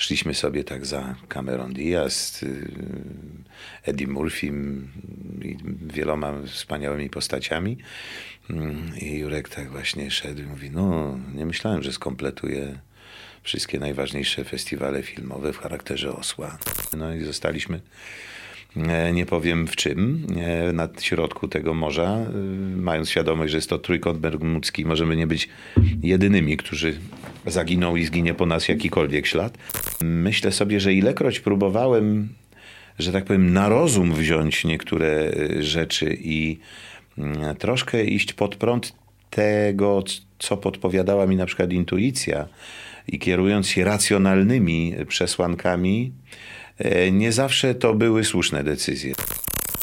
szliśmy sobie tak za Cameron Diaz, y, Eddie Murphy i wieloma wspaniałymi postaciami. Mm, I Jurek tak właśnie szedł i mówi, no nie myślałem, że skompletuje wszystkie najważniejsze festiwale filmowe w charakterze osła. No i zostaliśmy nie powiem w czym, e, na środku tego morza, e, mając świadomość, że jest to trójkąt bermudzki, możemy nie być jedynymi, którzy zaginą i zginie po nas jakikolwiek ślad. Myślę sobie, że ilekroć próbowałem, że tak powiem, na rozum wziąć niektóre rzeczy i troszkę iść pod prąd tego, co podpowiadała mi na przykład intuicja, i kierując się racjonalnymi przesłankami, e, nie zawsze to były słuszne decyzje.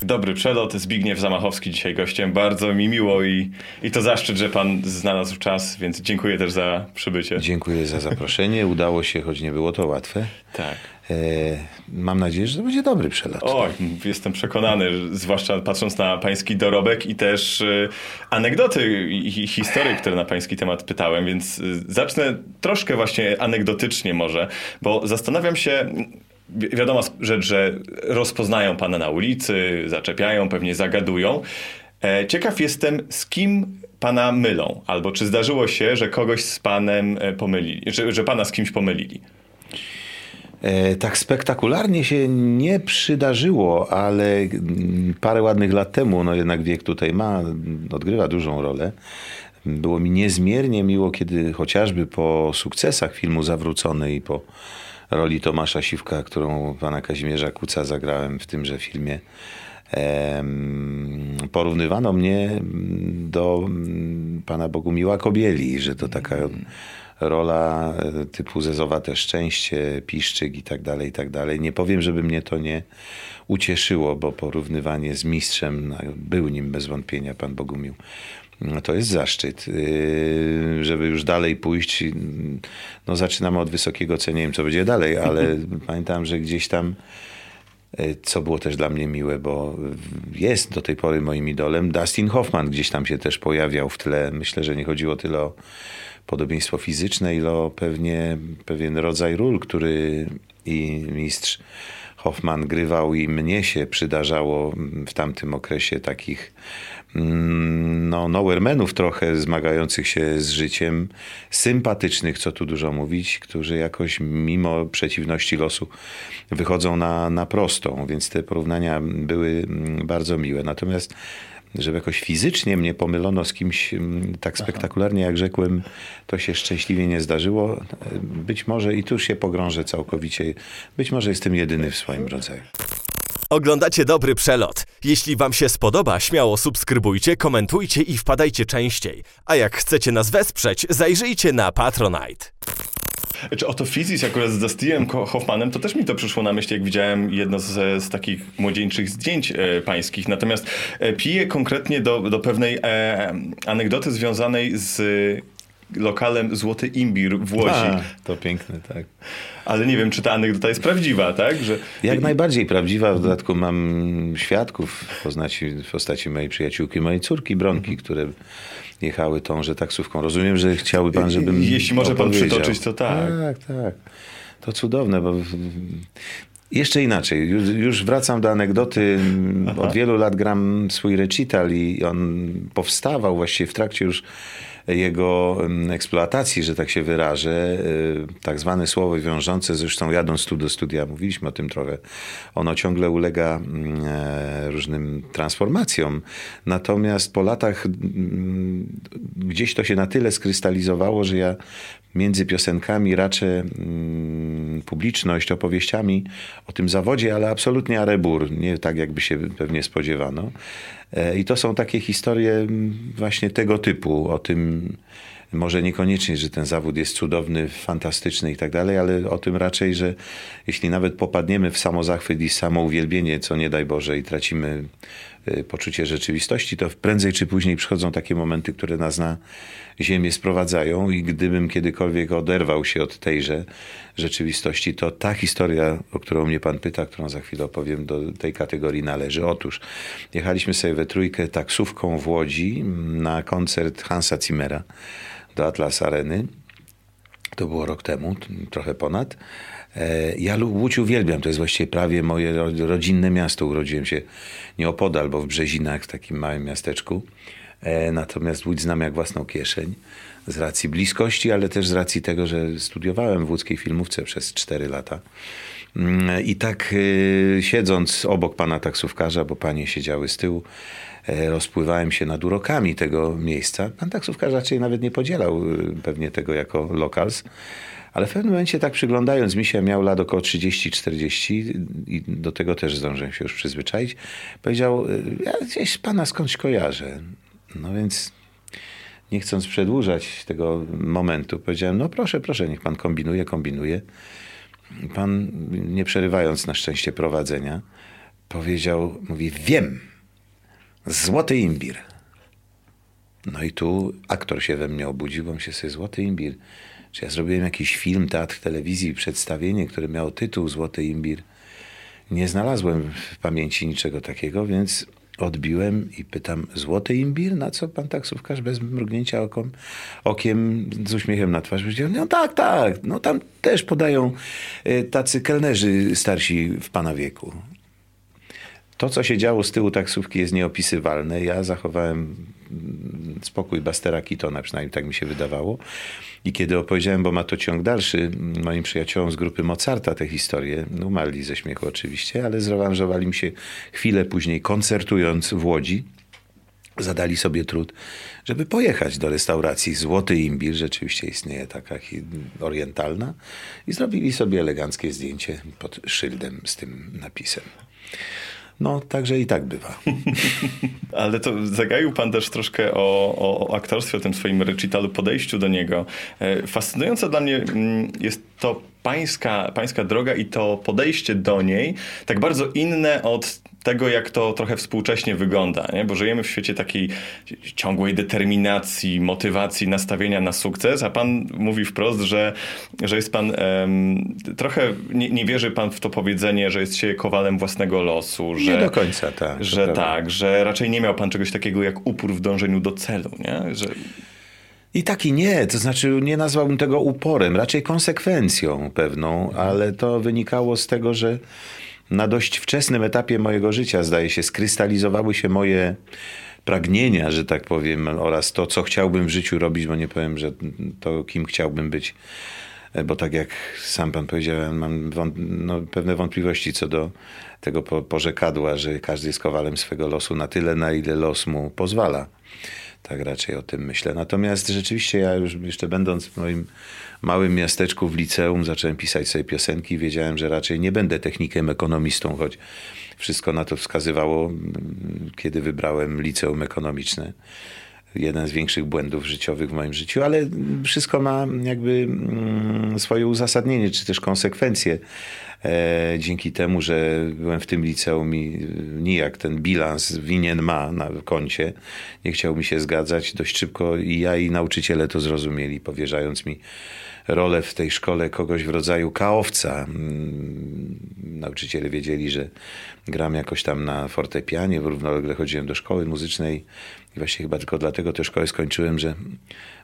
Dobry przelot, Zbigniew Zamachowski dzisiaj gościem. Bardzo mi miło i, i to zaszczyt, że pan znalazł czas, więc dziękuję też za przybycie. Dziękuję za zaproszenie. Udało się, choć nie było to łatwe. Tak. E, mam nadzieję, że to będzie dobry przelot. Oj, jestem przekonany, zwłaszcza patrząc na pański dorobek i też e, anegdoty i, i historie, które na pański temat pytałem, więc e, zacznę troszkę właśnie anegdotycznie może, bo zastanawiam się, Wi- Wiadoma rzecz, że rozpoznają pana na ulicy, zaczepiają, pewnie zagadują. E, Ciekaw jestem, z kim pana mylą, albo czy zdarzyło się, że kogoś z panem e, pomylili, że, że pana z kimś pomylili. E, tak spektakularnie się nie przydarzyło, ale mm, parę ładnych lat temu, no jednak wiek tutaj ma, odgrywa dużą rolę. Było mi niezmiernie miło, kiedy chociażby po sukcesach filmu Zawrócony i po roli Tomasza Siwka, którą pana Kazimierza Kuca zagrałem w tymże filmie, porównywano mnie do mm, pana Bogumiła Kobieli, że to taka rola e, typu Zezowate Szczęście, Piszczyk i tak dalej, i tak dalej. Nie powiem, żeby mnie to nie ucieszyło, bo porównywanie z mistrzem, no, był nim bez wątpienia pan Bogumił. No, to jest zaszczyt. Yy, Żeby już dalej pójść, no zaczynamy od wysokiego cenia, nie wiem co będzie dalej, ale pamiętam, że gdzieś tam E, co było też dla mnie miłe, bo jest do tej pory moim idolem. Dustin Hoffman gdzieś tam się też pojawiał w tle. Myślę, że nie chodziło tyle o podobieństwo fizyczne, ile o pewnie, pewien rodzaj ról, który i mistrz Hoffman grywał i mnie się przydarzało w tamtym okresie takich no, nowhermenów trochę zmagających się z życiem, sympatycznych, co tu dużo mówić, którzy jakoś mimo przeciwności losu wychodzą na, na prostą, więc te porównania były mm, bardzo miłe. Natomiast żeby jakoś fizycznie mnie pomylono z kimś mm, tak spektakularnie, jak rzekłem, to się szczęśliwie nie zdarzyło. Być może i tu się pogrążę całkowicie. Być może jestem jedyny w swoim rodzaju. Oglądacie dobry przelot. Jeśli Wam się spodoba, śmiało subskrybujcie, komentujcie i wpadajcie częściej. A jak chcecie nas wesprzeć, zajrzyjcie na Patronite. Czy oto Fizis akurat z Dustinem Ko- Hoffmanem, to też mi to przyszło na myśl, jak widziałem jedno z, z takich młodzieńczych zdjęć e, pańskich. Natomiast e, piję konkretnie do, do pewnej e, anegdoty związanej z lokalem Złoty Imbir w Łodzi. A, to piękne, tak. Ale nie wiem, czy ta anegdota jest prawdziwa, tak? Że... Jak najbardziej prawdziwa. W dodatku mam świadków w postaci, w postaci mojej przyjaciółki, mojej córki Bronki, które jechały tąże taksówką. Rozumiem, że chciałby pan, żebym Jeśli może pan przytoczyć, to tak. Tak, tak. To cudowne, bo jeszcze inaczej. Już, już wracam do anegdoty. Od wielu lat gram swój recital i on powstawał właściwie w trakcie już jego eksploatacji, że tak się wyrażę. Y, Tak zwane słowo wiążące, zresztą jadąc tu do studia, mówiliśmy o tym trochę. Ono ciągle ulega mm, e, różnym transformacjom. Natomiast po latach mm, gdzieś to się na tyle skrystalizowało, że ja między piosenkami raczę mm, publiczność opowieściami o tym zawodzie, ale absolutnie arebur, nie tak jakby się pewnie spodziewano. E, I to są takie historie mm, właśnie tego typu, o tym może niekoniecznie, że ten zawód jest cudowny, fantastyczny i tak dalej, ale o tym raczej, że jeśli nawet popadniemy w samozachwyt i samouwielbienie, co nie daj Boże i tracimy poczucie rzeczywistości, to prędzej czy później przychodzą takie momenty, które nas na ziemię sprowadzają i gdybym kiedykolwiek oderwał się od tejże rzeczywistości, to ta historia, o którą mnie pan pyta, którą za chwilę opowiem, do tej kategorii należy. Otóż jechaliśmy sobie we trójkę taksówką w Łodzi na koncert Hansa Zimmera do Atlas Areny. To było rok temu, trochę ponad. E, Ja Łódź uwielbiam, to jest właściwie prawie moje ro- rodzinne miasto. Urodziłem się nieopodal, bo w Brzezinach, w takim małym miasteczku. E, Natomiast Łódź znam jak własną kieszeń. Z racji bliskości, ale też z racji tego, że studiowałem w łódzkiej filmówce przez 4 lata. Mm, I tak y, siedząc obok pana taksówkarza, bo panie siedziały z tyłu, e, rozpływałem się nad urokami tego miejsca. Pan taksówkarz raczej nawet nie podzielał pewnie tego jako lokals. Ale w pewnym momencie tak przyglądając mi się, miał lat około 30-40 i do tego też zdążyłem się już przyzwyczaić, powiedział, ja gdzieś pana skądś kojarzę. No więc nie chcąc przedłużać tego momentu, powiedziałem, no proszę, proszę, niech pan kombinuje, kombinuje. Pan, nie przerywając na szczęście prowadzenia, powiedział, mówi, wiem, złoty imbir. No i tu aktor się we mnie obudził, bo się sobie złoty imbir. Ja zrobiłem jakiś film, teatr, telewizji, przedstawienie, które miało tytuł Złoty imbir. Nie znalazłem w pamięci niczego takiego, więc odbiłem i pytam, złoty imbir? Na co pan taksówkarz bez mrugnięcia okom, okiem z uśmiechem na twarzy powiedział, no tak, tak, no tam też podają y, tacy kelnerzy starsi w pana wieku. To, co się działo z tyłu taksówki jest nieopisywalne. Ja zachowałem mm, spokój Bastera Keatona, przynajmniej tak mi się wydawało. I kiedy opowiedziałem, bo ma to ciąg dalszy, mm, moim przyjaciołom z grupy Mozarta tę historię, no, umarli ze śmiechu oczywiście, ale zrewanżowali mi się chwilę później, koncertując w Łodzi, zadali sobie trud, żeby pojechać do restauracji Złoty Imbir, rzeczywiście istnieje taka orientalna, i zrobili sobie eleganckie zdjęcie pod szyldem z tym napisem. No, także i tak bywa. Ale to zagaił pan też troszkę o, o, o aktorstwie, o tym swoim recitalu, podejściu do niego. E, Fascynujące dla mnie mm, jest to pańska, pańska droga i to podejście do niej, tak bardzo inne od tego, jak to trochę współcześnie wygląda, nie? bo żyjemy w świecie takiej ciągłej determinacji, motywacji, nastawienia na sukces, a pan mówi wprost, że, że jest pan em, trochę, nie, nie wierzy pan w to powiedzenie, że jest się kowalem własnego losu, że, Nie do końca, tak. że tak, że raczej nie miał pan czegoś takiego jak upór w dążeniu do celu, nie? Że, I tak i nie, to znaczy nie nazwałbym tego uporem, raczej konsekwencją pewną, ale to wynikało z tego, że na dość wczesnym etapie mojego życia, zdaje się, skrystalizowały się moje pragnienia, że tak powiem, oraz to, co chciałbym w życiu robić, bo nie powiem, że to, kim chciałbym być. Bo tak jak sam pan powiedział, mam wąt- no, pewne wątpliwości co do tego po- porzekadła, że każdy jest kowalem swego losu na tyle, na ile los mu pozwala. Tak raczej o tym myślę. Natomiast rzeczywiście ja już jeszcze będąc w moim małym miasteczku w liceum zacząłem pisać sobie piosenki. Wiedziałem, że raczej nie będę technikiem ekonomistą, choć wszystko na to wskazywało, kiedy wybrałem liceum ekonomiczne. Jeden z większych błędów życiowych w moim życiu, ale wszystko ma jakby mm, swoje uzasadnienie, czy też konsekwencje. E, dzięki temu, że byłem w tym liceum i nijak ten bilans winien ma na koncie, nie chciał mi się zgadzać. Dość szybko i ja i nauczyciele to zrozumieli, powierzając mi rolę w tej szkole kogoś w rodzaju kaowca. Mm, Nauczyciele wiedzieli, że gram jakoś tam na fortepianie, równolegle chodziłem do szkoły muzycznej i właśnie chyba tylko dlatego tę szkołę skończyłem, że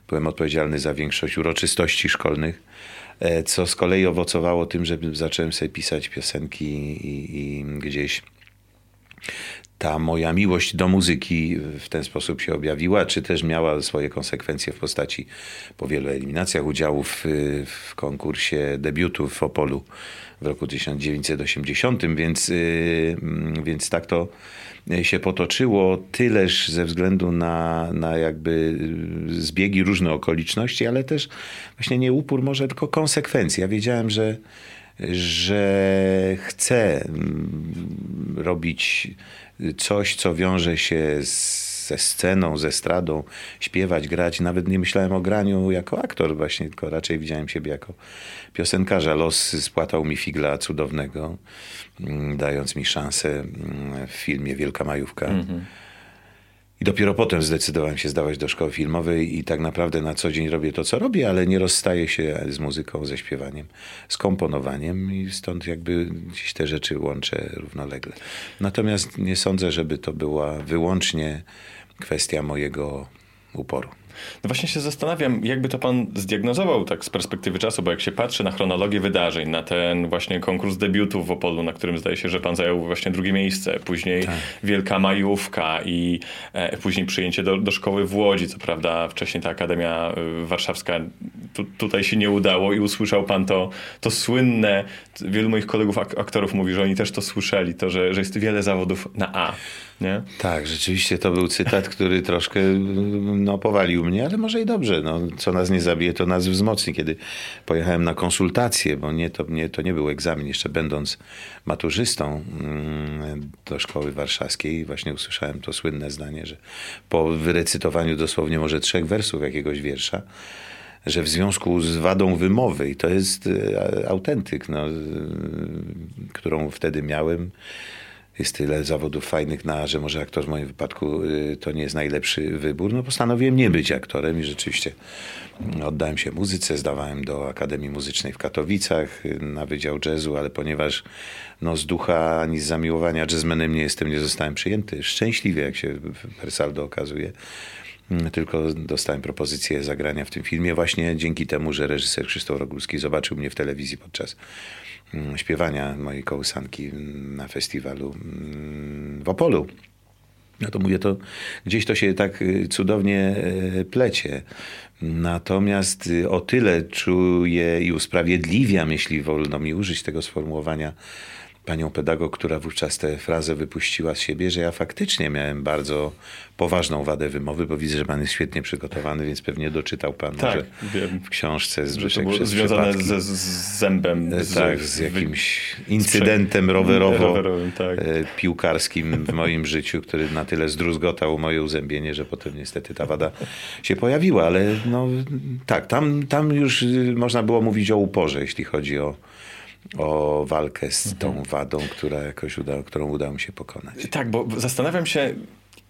byłem odpowiedzialny za większość uroczystości szkolnych, e, co z kolei owocowało tym, że zacząłem sobie pisać piosenki i, i gdzieś ta moja miłość do muzyki w ten sposób się objawiła, czy też miała swoje konsekwencje w postaci po wielu eliminacjach udziałów y, w konkursie debiutów w Opolu w roku 1980, więc, y, więc tak to się potoczyło, tyleż ze względu na, na jakby y, zbiegi różne okoliczności, ale też właśnie nie upór może, tylko konsekwencje. Ja wiedziałem, że że chcę mm, robić coś, co wiąże się z, ze sceną, ze estradą, śpiewać, grać. Nawet nie myślałem o graniu jako aktor właśnie, tylko raczej widziałem siebie jako piosenkarza. Los spłatał mi figla cudownego, mm, dając mi szansę mm, w filmie Wielka Majówka. I dopiero potem zdecydowałem się zdawać do szkoły filmowej i tak naprawdę na co dzień robię to, co robię, ale nie rozstaję się z muzyką, ze śpiewaniem, z komponowaniem i stąd jakby gdzieś te rzeczy łączę równolegle. Natomiast nie sądzę, żeby to była wyłącznie kwestia mojego uporu. No właśnie się zastanawiam, jakby to pan zdiagnozował tak z perspektywy czasu, bo jak się patrzy na chronologię wydarzeń, na ten właśnie konkurs debiutów w Opolu, na którym zdaje się, że pan zajął właśnie drugie miejsce, później Tak. Wielka Majówka i e, później przyjęcie do, do szkoły w Łodzi, co prawda wcześniej ta Akademia y, Warszawska tu, tutaj się nie udało i usłyszał pan to, to słynne, wielu moich kolegów ak- aktorów mówi, że oni też to słyszeli, to, że, że jest wiele zawodów na A, nie? Tak, rzeczywiście to był cytat, który troszkę no, powalił mnie, ale może i dobrze. No, co nas nie zabije, to nas wzmocni. Kiedy pojechałem na konsultacje, bo nie, to, nie, to nie był egzamin, jeszcze będąc maturzystą mm, do szkoły warszawskiej, właśnie usłyszałem to słynne zdanie, że po wyrecytowaniu dosłownie może trzech wersów jakiegoś wiersza, że w związku z wadą wymowy, i to jest e, autentyk, no, którą wtedy miałem, jest tyle zawodów fajnych na, że może aktor w moim wypadku y, to nie jest najlepszy wybór. No postanowiłem nie być aktorem i rzeczywiście oddałem się muzyce, zdawałem do Akademii Muzycznej w Katowicach y, na Wydział Jazzu, ale ponieważ no, z ducha ani z zamiłowania jazzmenem nie jestem, nie zostałem przyjęty. Szczęśliwie, jak się Persaldo okazuje. Mm, Tylko dostałem propozycję zagrania w tym filmie właśnie dzięki temu, że reżyser Krzysztof Rogulski zobaczył mnie w telewizji podczas mm, śpiewania mojej kołysanki mm, na festiwalu mm, w Opolu. No to mówię, to gdzieś to się tak y, cudownie y, plecie. Natomiast y, o tyle czuję i usprawiedliwiam, jeśli wolno mi użyć tego sformułowania, panią pedagog, która wówczas tę frazę wypuściła z siebie, że ja faktycznie miałem bardzo poważną wadę wymowy, bo widzę, że pan jest świetnie przygotowany, więc pewnie doczytał pan Tak, może wiem. w książce Że to było związane ze, z zębem. E, tak, z jakimś incydentem rowerowo, rowerowym, tak. e, piłkarskim w moim życiu, który na tyle zdruzgotał moje uzębienie, że potem niestety ta wada się pojawiła, ale no tak, tam, tam już y, można było mówić o uporze, jeśli chodzi o, o walkę z tą wadą, która jakoś uda, którą udało mi się pokonać. Tak, bo zastanawiam się,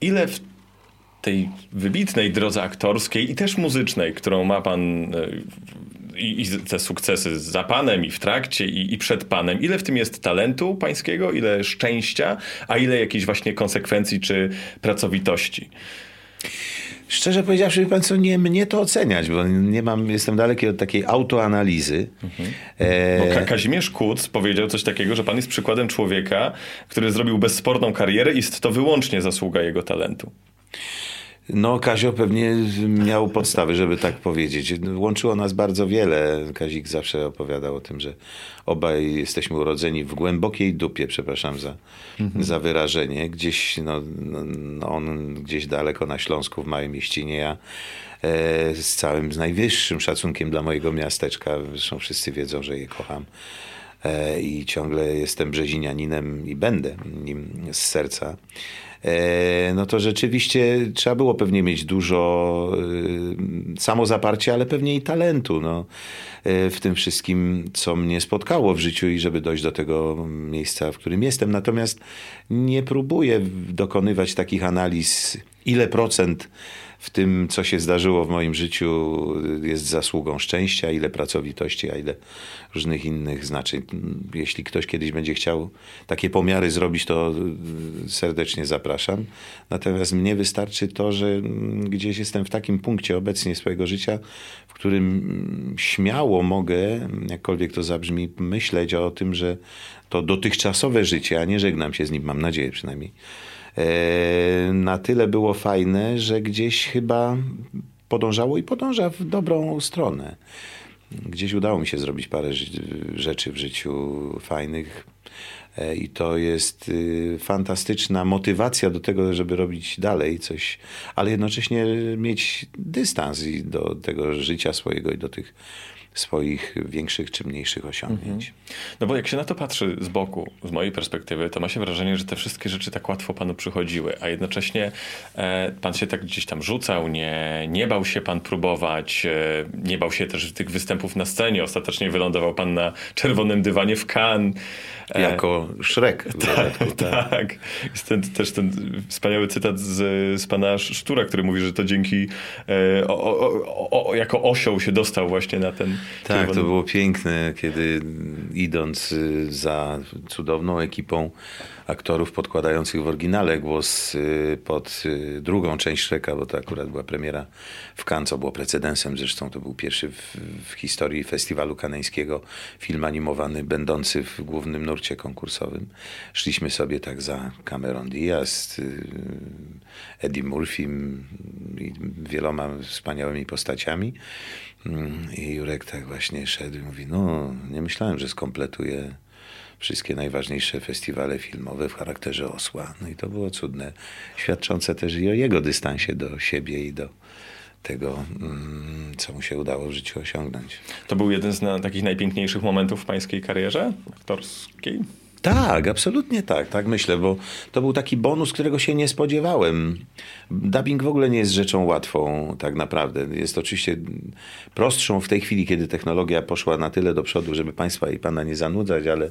ile w tej wybitnej drodze aktorskiej i też muzycznej, którą ma pan e, i, i te sukcesy za panem i w trakcie i, i przed panem, ile w tym jest talentu pańskiego, ile szczęścia, a ile jakiejś właśnie konsekwencji czy pracowitości. Szczerze powiedziawszy, wie pan co, nie mnie to oceniać, bo nie mam, jestem daleki od takiej autoanalizy. E, Bo Ka- Kazimierz Kuc powiedział coś takiego, że pan jest przykładem człowieka, który zrobił bezsporną karierę i jest to wyłącznie zasługa jego talentu. No, Kazio pewnie miał podstawy, żeby tak powiedzieć. Łączyło nas bardzo wiele. Kazik zawsze opowiadał o tym, że obaj jesteśmy urodzeni w głębokiej dupie, przepraszam za, za wyrażenie. Gdzieś, no, no, on gdzieś daleko na Śląsku, w małej mieścinie, ja e, z całym, z najwyższym szacunkiem dla mojego miasteczka. Zresztą wszyscy wiedzą, że je kocham. E, I ciągle jestem brzezinianinem i będę nim z serca. E, no to rzeczywiście trzeba było pewnie mieć dużo y, samozaparcia, ale pewnie i talentu no, e, w tym wszystkim, co mnie spotkało w życiu i żeby dojść do tego miejsca, w którym jestem. Natomiast nie próbuję dokonywać takich analiz, ile procent w tym, co się zdarzyło w moim życiu, jest zasługą szczęścia, ile pracowitości, a ile różnych innych znaczeń. Jeśli ktoś kiedyś będzie chciał takie pomiary zrobić, to serdecznie zapraszam. Natomiast mnie wystarczy to, że gdzieś jestem w takim punkcie obecnie swojego życia, w którym śmiało mogę, jakkolwiek to zabrzmi, myśleć o tym, że to dotychczasowe życie, a nie żegnam się z nim, mam nadzieję przynajmniej, na tyle było fajne, że gdzieś chyba podążało i podąża w dobrą stronę. Gdzieś udało mi się zrobić parę rzeczy w życiu fajnych. E, I to jest y, fantastyczna motywacja do tego, żeby robić dalej coś, ale jednocześnie mieć dystans do tego życia swojego i do tych swoich większych czy mniejszych osiągnięć. No bo jak się na to patrzy z boku, z mojej perspektywy, to ma się wrażenie, że te wszystkie rzeczy tak łatwo panu przychodziły, a jednocześnie e, pan się tak gdzieś tam rzucał, nie, nie bał się pan próbować, e, nie bał się też tych występów na scenie. Ostatecznie wylądował pan na czerwonym dywanie w Cannes. E, Jako Szrek. tak. tak. Jest ten, też ten wspaniały cytat z, z pana Sztura, który mówi, że to dzięki e, o, o, o, o, jako osioł się dostał właśnie na ten Tak, to było piękne, kiedy idąc y, za cudowną ekipą aktorów podkładających w oryginale głos y, pod y, drugą część Shreka, bo to akurat była premiera w Cannes, co było precedensem. Zresztą to był pierwszy w, w historii festiwalu kaneńskiego film animowany, będący w głównym nurcie konkursowym. Szliśmy sobie tak za Cameron Diaz, Eddie Murphy i wieloma wspaniałymi postaciami. Mm, I Jurek tak właśnie szedł i mówi, no nie myślałem, że skompletuje wszystkie najważniejsze festiwale filmowe w charakterze osła. No i to było cudne, świadczące też i o jego dystansie do siebie i do tego, mm, co mu się udało w życiu osiągnąć. To był jeden z na, takich najpiękniejszych momentów w pańskiej karierze aktorskiej? Tak, absolutnie tak, tak myślę, bo to był taki bonus, którego się nie spodziewałem. Dubbing w ogóle nie jest rzeczą łatwą, tak naprawdę. Jest oczywiście prostszą w tej chwili, kiedy technologia poszła na tyle do przodu, żeby Państwa i Pana nie zanudzać, ale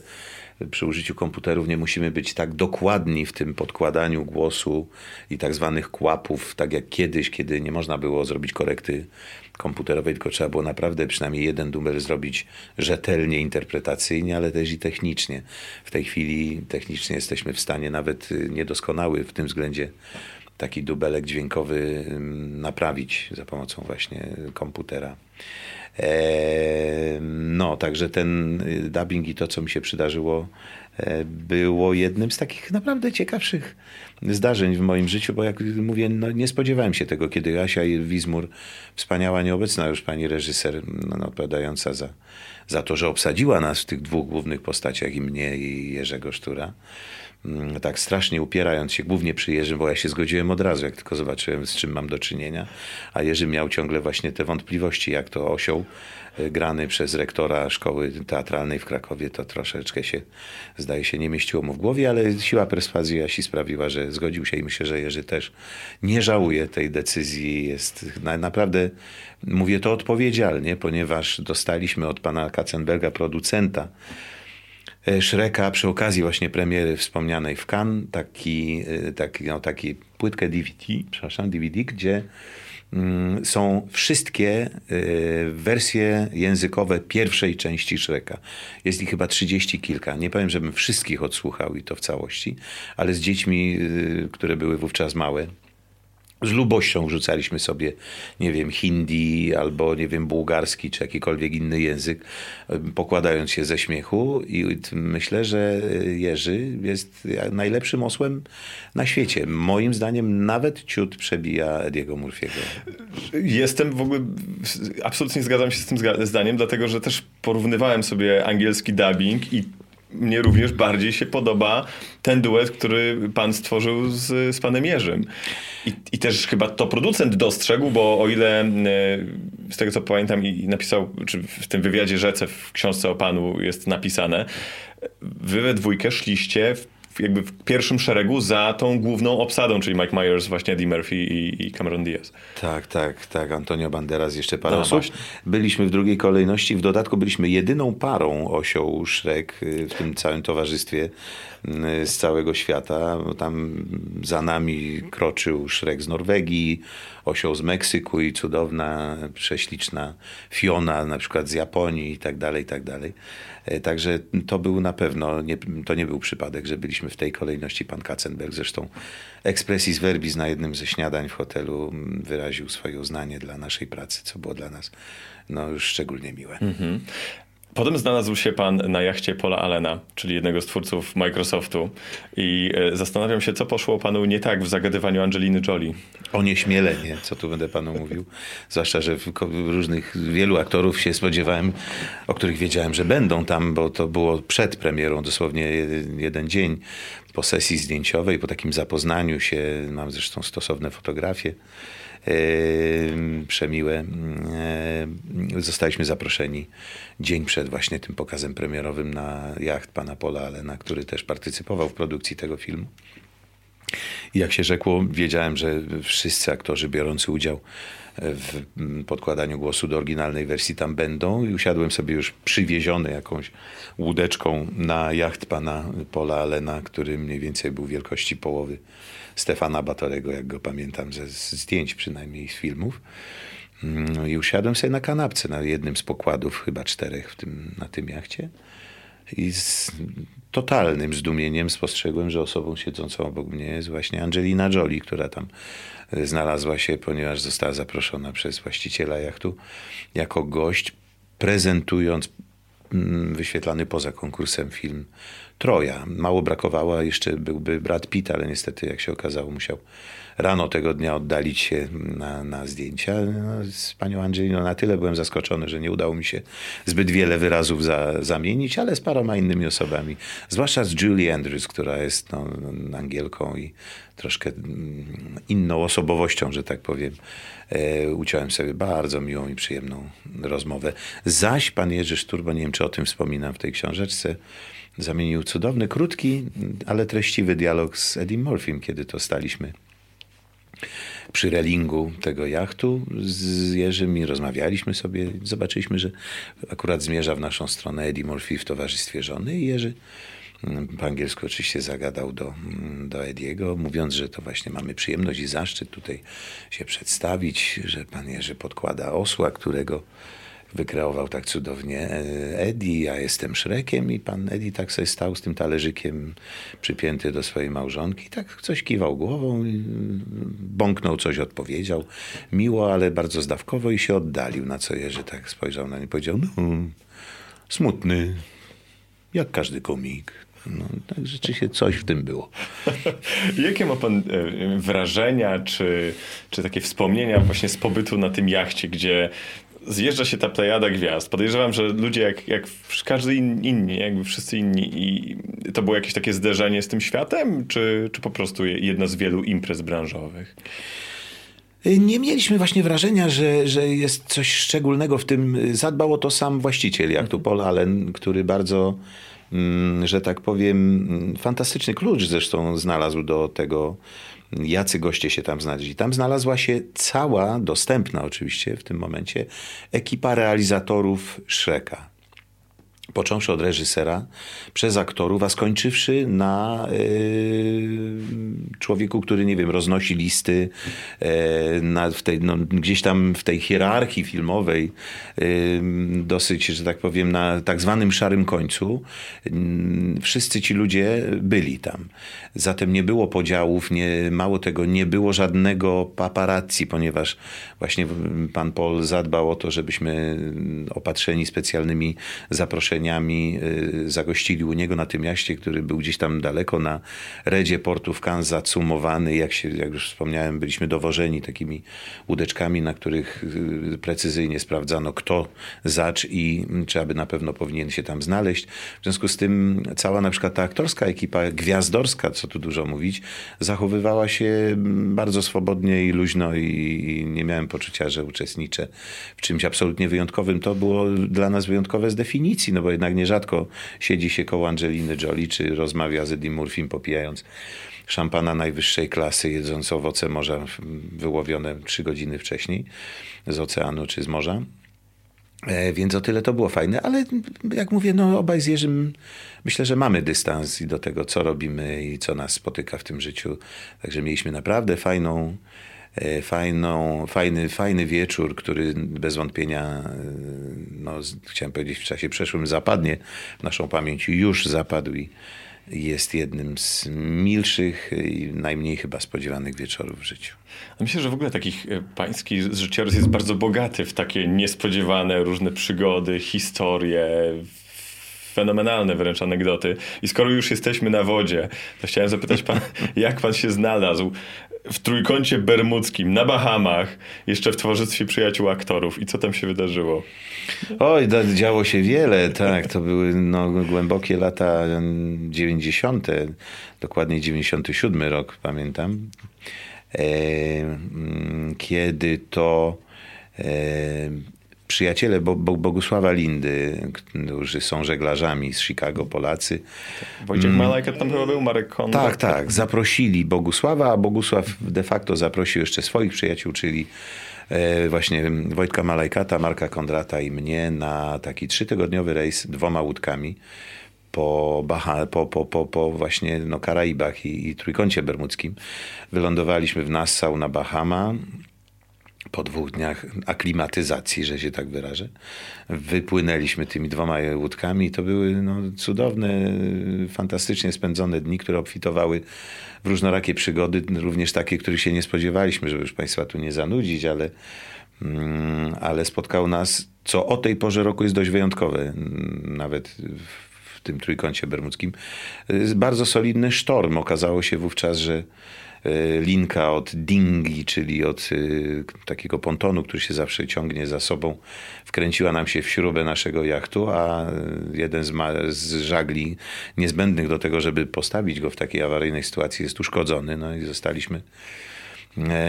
przy użyciu komputerów nie musimy być tak dokładni w tym podkładaniu głosu i tak zwanych kłapów, tak jak kiedyś, kiedy nie można było zrobić korekty komputerowej, tylko trzeba było naprawdę przynajmniej jeden dubel zrobić rzetelnie, interpretacyjnie, ale też i technicznie. W tej chwili technicznie jesteśmy w stanie nawet niedoskonały w tym względzie taki dubelek dźwiękowy naprawić za pomocą właśnie komputera. No, także ten dubbing i to, co mi się przydarzyło, e, było jednym z takich naprawdę ciekawszych zdarzeń w moim życiu, bo jak mówię, no nie spodziewałem się tego, kiedy Asia Wizmur, wspaniała, nieobecna już pani reżyser, no, odpowiadająca za, za to, że obsadziła nas w tych dwóch głównych postaciach, i mnie, i Jerzego Sztura, Mm, tak strasznie upierając się, głównie przy Jerzym, bo ja się zgodziłem od razu, jak tylko zobaczyłem, z czym mam do czynienia, a Jerzy miał ciągle właśnie te wątpliwości, jak to osioł e, grany przez rektora szkoły teatralnej w Krakowie, to troszeczkę się, zdaje się, nie mieściło mu w głowie, ale siła perswazji Jasi sprawiła, że zgodził się i myślę, że Jerzy też nie żałuje tej decyzji. Jest naprawdę, mówię to odpowiedzialnie, ponieważ dostaliśmy od pana Katzenberga, producenta, Shreka przy okazji właśnie premiery wspomnianej w Cannes, taki, e, taki, no, taki płytkę DVD, przepraszam, DVD, gdzie mm, są wszystkie y, wersje językowe pierwszej części Shreka. Jest ich chyba trzydzieści kilka. Nie powiem, żebym wszystkich odsłuchał i to w całości, ale z dziećmi, które były wówczas małe, z lubością rzucaliśmy sobie, nie wiem, hindi albo, nie wiem, bułgarski czy jakikolwiek inny język, pokładając się ze śmiechu i myślę, że Jerzy jest najlepszym osłem na świecie. Moim zdaniem nawet ciut przebija Ediego Murphy'ego. Jestem w ogóle, absolutnie zgadzam się z tym zdaniem, dlatego, że też porównywałem sobie angielski dubbing i mnie również bardziej się podoba ten duet, który pan stworzył z, z panem Jerzym. I, I też chyba to producent dostrzegł, bo o ile e, z tego co pamiętam i napisał, czy w tym wywiadzie Rzece w książce o panu jest napisane, wy we dwójkę szliście w jakby w pierwszym szeregu za tą główną obsadą, czyli Mike Myers, właśnie Eddie Murphy i, i Cameron Diaz. Tak, tak, tak. Antonio Banderas, jeszcze parę no, osób. Właśnie. Byliśmy w drugiej kolejności. W dodatku byliśmy jedyną parą osioł Shrek y, w tym całym towarzystwie z całego świata. Tam za nami kroczył Shrek z Norwegii, osioł z Meksyku i cudowna, prześliczna Fiona na przykład z Japonii i tak dalej, i tak dalej. E, także to był na pewno, nie, to nie był przypadek, że byliśmy w tej kolejności. Pan Katzenberg zresztą expressis verbis na jednym ze śniadań w hotelu mm, wyraził swoje uznanie dla naszej pracy, co było dla nas no, już szczególnie miłe. Mhm. Potem znalazł się pan na jachcie Paula Allena, czyli jednego z twórców Microsoftu i e, zastanawiam się, co poszło panu nie tak w zagadywaniu Angeliny Jolie. Onieśmielenie, co tu będę panu mówił. Zwłaszcza, że różnych, wielu aktorów się spodziewałem, o których wiedziałem, że będą tam, bo to było przed premierą, dosłownie jeden dzień po sesji zdjęciowej, po takim zapoznaniu się, mam zresztą stosowne fotografie przemiłe. Zostaliśmy zaproszeni dzień przed właśnie tym pokazem premierowym na jacht pana Pola Alena, który też partycypował w produkcji tego filmu. I jak się rzekło, wiedziałem, że wszyscy aktorzy biorący udział w podkładaniu głosu do oryginalnej wersji tam będą i usiadłem sobie już przywieziony jakąś łódeczką na jacht pana Pola Alena, który mniej więcej był wielkości połowy Stefana Batorego, jak go pamiętam ze zdjęć przynajmniej z filmów. Mm, I usiadłem sobie na kanapce na jednym z pokładów, chyba czterech w tym, na tym jachcie. I z totalnym zdumieniem spostrzegłem, że osobą siedzącą obok mnie jest właśnie Angelina Jolie, która tam e, znalazła się, ponieważ została zaproszona przez właściciela jachtu jako gość, prezentując mm, wyświetlany poza konkursem film Troja. Mało brakowało, jeszcze byłby Brad Pitt, ale niestety, jak się okazało, musiał rano tego dnia oddalić się na, na zdjęcia. No, z panią Angeliną na tyle byłem zaskoczony, że nie udało mi się zbyt wiele wyrazów za, zamienić, ale z paroma innymi osobami. Zwłaszcza z Julie Andrews, która jest no, Angielką i troszkę mm, inną osobowością, że tak powiem. E, uciąłem sobie bardzo miłą i przyjemną rozmowę. Zaś pan Jerzy Szturbo, nie wiem czy o tym wspominam w tej książeczce, zamienił cudowny, krótki, ale treściwy dialog z Eddie Murphym, kiedy to staliśmy przy relingu tego jachtu z Jerzym i rozmawialiśmy sobie. Zobaczyliśmy, że akurat zmierza w naszą stronę Eddie Murphy w towarzystwie żony i Jerzy mm, po angielsku oczywiście zagadał do, mm, do Ediego, mówiąc, że to właśnie mamy przyjemność i zaszczyt tutaj się przedstawić, że pan Jerzy podkłada osła, którego wykreował tak cudownie e, Eddie, ja jestem Szrekiem i pan Eddie tak sobie stał z tym talerzykiem przypięty do swojej małżonki. Tak coś kiwał głową, bąknął coś, odpowiedział. Miło, ale bardzo zdawkowo i się oddalił, na co Jerzy tak spojrzał na nie i powiedział, no smutny, jak każdy komik. No, tak rzeczywiście coś w tym było. Jakie ma pan e, wrażenia, czy, czy takie wspomnienia właśnie z pobytu na tym jachcie, gdzie zjeżdża się ta plejada gwiazd. Podejrzewam, że ludzie jak, jak każdy inni, jakby wszyscy inni i to było jakieś takie zderzenie z tym światem, czy, czy po prostu jedna z wielu imprez branżowych? Nie mieliśmy właśnie wrażenia, że, że jest coś szczególnego w tym. Zadbał o to sam właściciel jachtu Paul Allen, który bardzo, że tak powiem, fantastyczny klucz zresztą znalazł do tego jacy goście się tam znaleźli. Tam znalazła się cała, dostępna oczywiście w tym momencie, ekipa realizatorów Shreka począwszy od reżysera, przez aktorów, a skończywszy na y, człowieku, który, nie wiem, roznosi listy y, na, w tej, no, gdzieś tam w tej hierarchii filmowej, y, dosyć, że tak powiem, na tak zwanym szarym końcu. wszyscy ci ludzie byli tam. Zatem nie było podziałów, nie, mało tego, nie było żadnego paparazzi, ponieważ właśnie pan Paul zadbał o to, żebyśmy opatrzeni specjalnymi zaproszeniami Y, zagościli u niego na tym jaście, który był gdzieś tam daleko na redzie portu w Cannes zacumowany. Jak, się, jak już wspomniałem, byliśmy dowożeni takimi łódeczkami, na których y, precyzyjnie sprawdzano kto zacz i czy aby na pewno powinien się tam znaleźć. W związku z tym cała na przykład ta aktorska ekipa gwiazdorska, co tu dużo mówić, zachowywała się bardzo swobodnie i luźno i, i nie miałem poczucia, że uczestniczę w czymś absolutnie wyjątkowym. To było dla nas wyjątkowe z definicji, no bo jednak nierzadko siedzi się koło Angeliny Jolie, czy rozmawia z Eddie Murphym popijając szampana najwyższej klasy, jedząc owoce morza wyłowione trzy godziny wcześniej z oceanu czy z morza. E, więc o tyle to było fajne, ale jak mówię, no obaj z Jerzym myślę, że mamy dystans i do tego, co robimy i co nas spotyka w tym życiu. Także mieliśmy naprawdę fajną, fajną, fajny, fajny wieczór, który bez wątpienia, e, no, chciałem powiedzieć, w czasie przeszłym zapadnie w naszą pamięć już zapadł i jest jednym z milszych i najmniej chyba spodziewanych wieczorów w życiu. Myślę, że w ogóle takich e, pański życiorys jest bardzo bogaty w takie niespodziewane różne przygody, historie, fenomenalne wręcz anegdoty. I skoro już jesteśmy na wodzie, to chciałem zapytać pan, jak pan się znalazł w trójkącie bermudzkim, na Bahamach, jeszcze w towarzystwie przyjaciół aktorów. I co tam się wydarzyło? Oj, działo się wiele, tak. To były no, głębokie lata 90., dokładnie 97 rok, pamiętam. E, kiedy to e, przyjaciele Bogusława Lindy, którzy są żeglarzami z Chicago, Polacy. Wojciech mm. Malajka tam chyba był, Marek Konrad. Tak, tak. Zaprosili Bogusława, a Bogusław de facto zaprosił jeszcze swoich przyjaciół, czyli e, właśnie Wojtka Malajkata, Marka Kondrata i mnie na taki trzytygodniowy rejs dwoma łódkami po, Baha, po, po, po, po właśnie no, Karaibach i, i Trójkącie Bermudzkim. Wylądowaliśmy w Nassau na Bahama po dwóch dniach aklimatyzacji, że się tak wyrażę, wypłynęliśmy tymi dwoma łódkami. To były no, cudowne, fantastycznie spędzone dni, które obfitowały w różnorakie przygody, również takie, których się nie spodziewaliśmy, żeby już Państwa tu nie zanudzić, ale, mm, ale spotkał nas, co o tej porze roku jest dość wyjątkowe, mm, nawet w tym trójkącie bermudzkim, bardzo solidny sztorm. Okazało się wówczas, że linka od dingi, czyli od e, takiego pontonu, który się zawsze ciągnie za sobą, wkręciła nam się w śrubę naszego jachtu, a jeden z, z żagli niezbędnych do tego, żeby postawić go w takiej awaryjnej sytuacji jest uszkodzony. No i zostaliśmy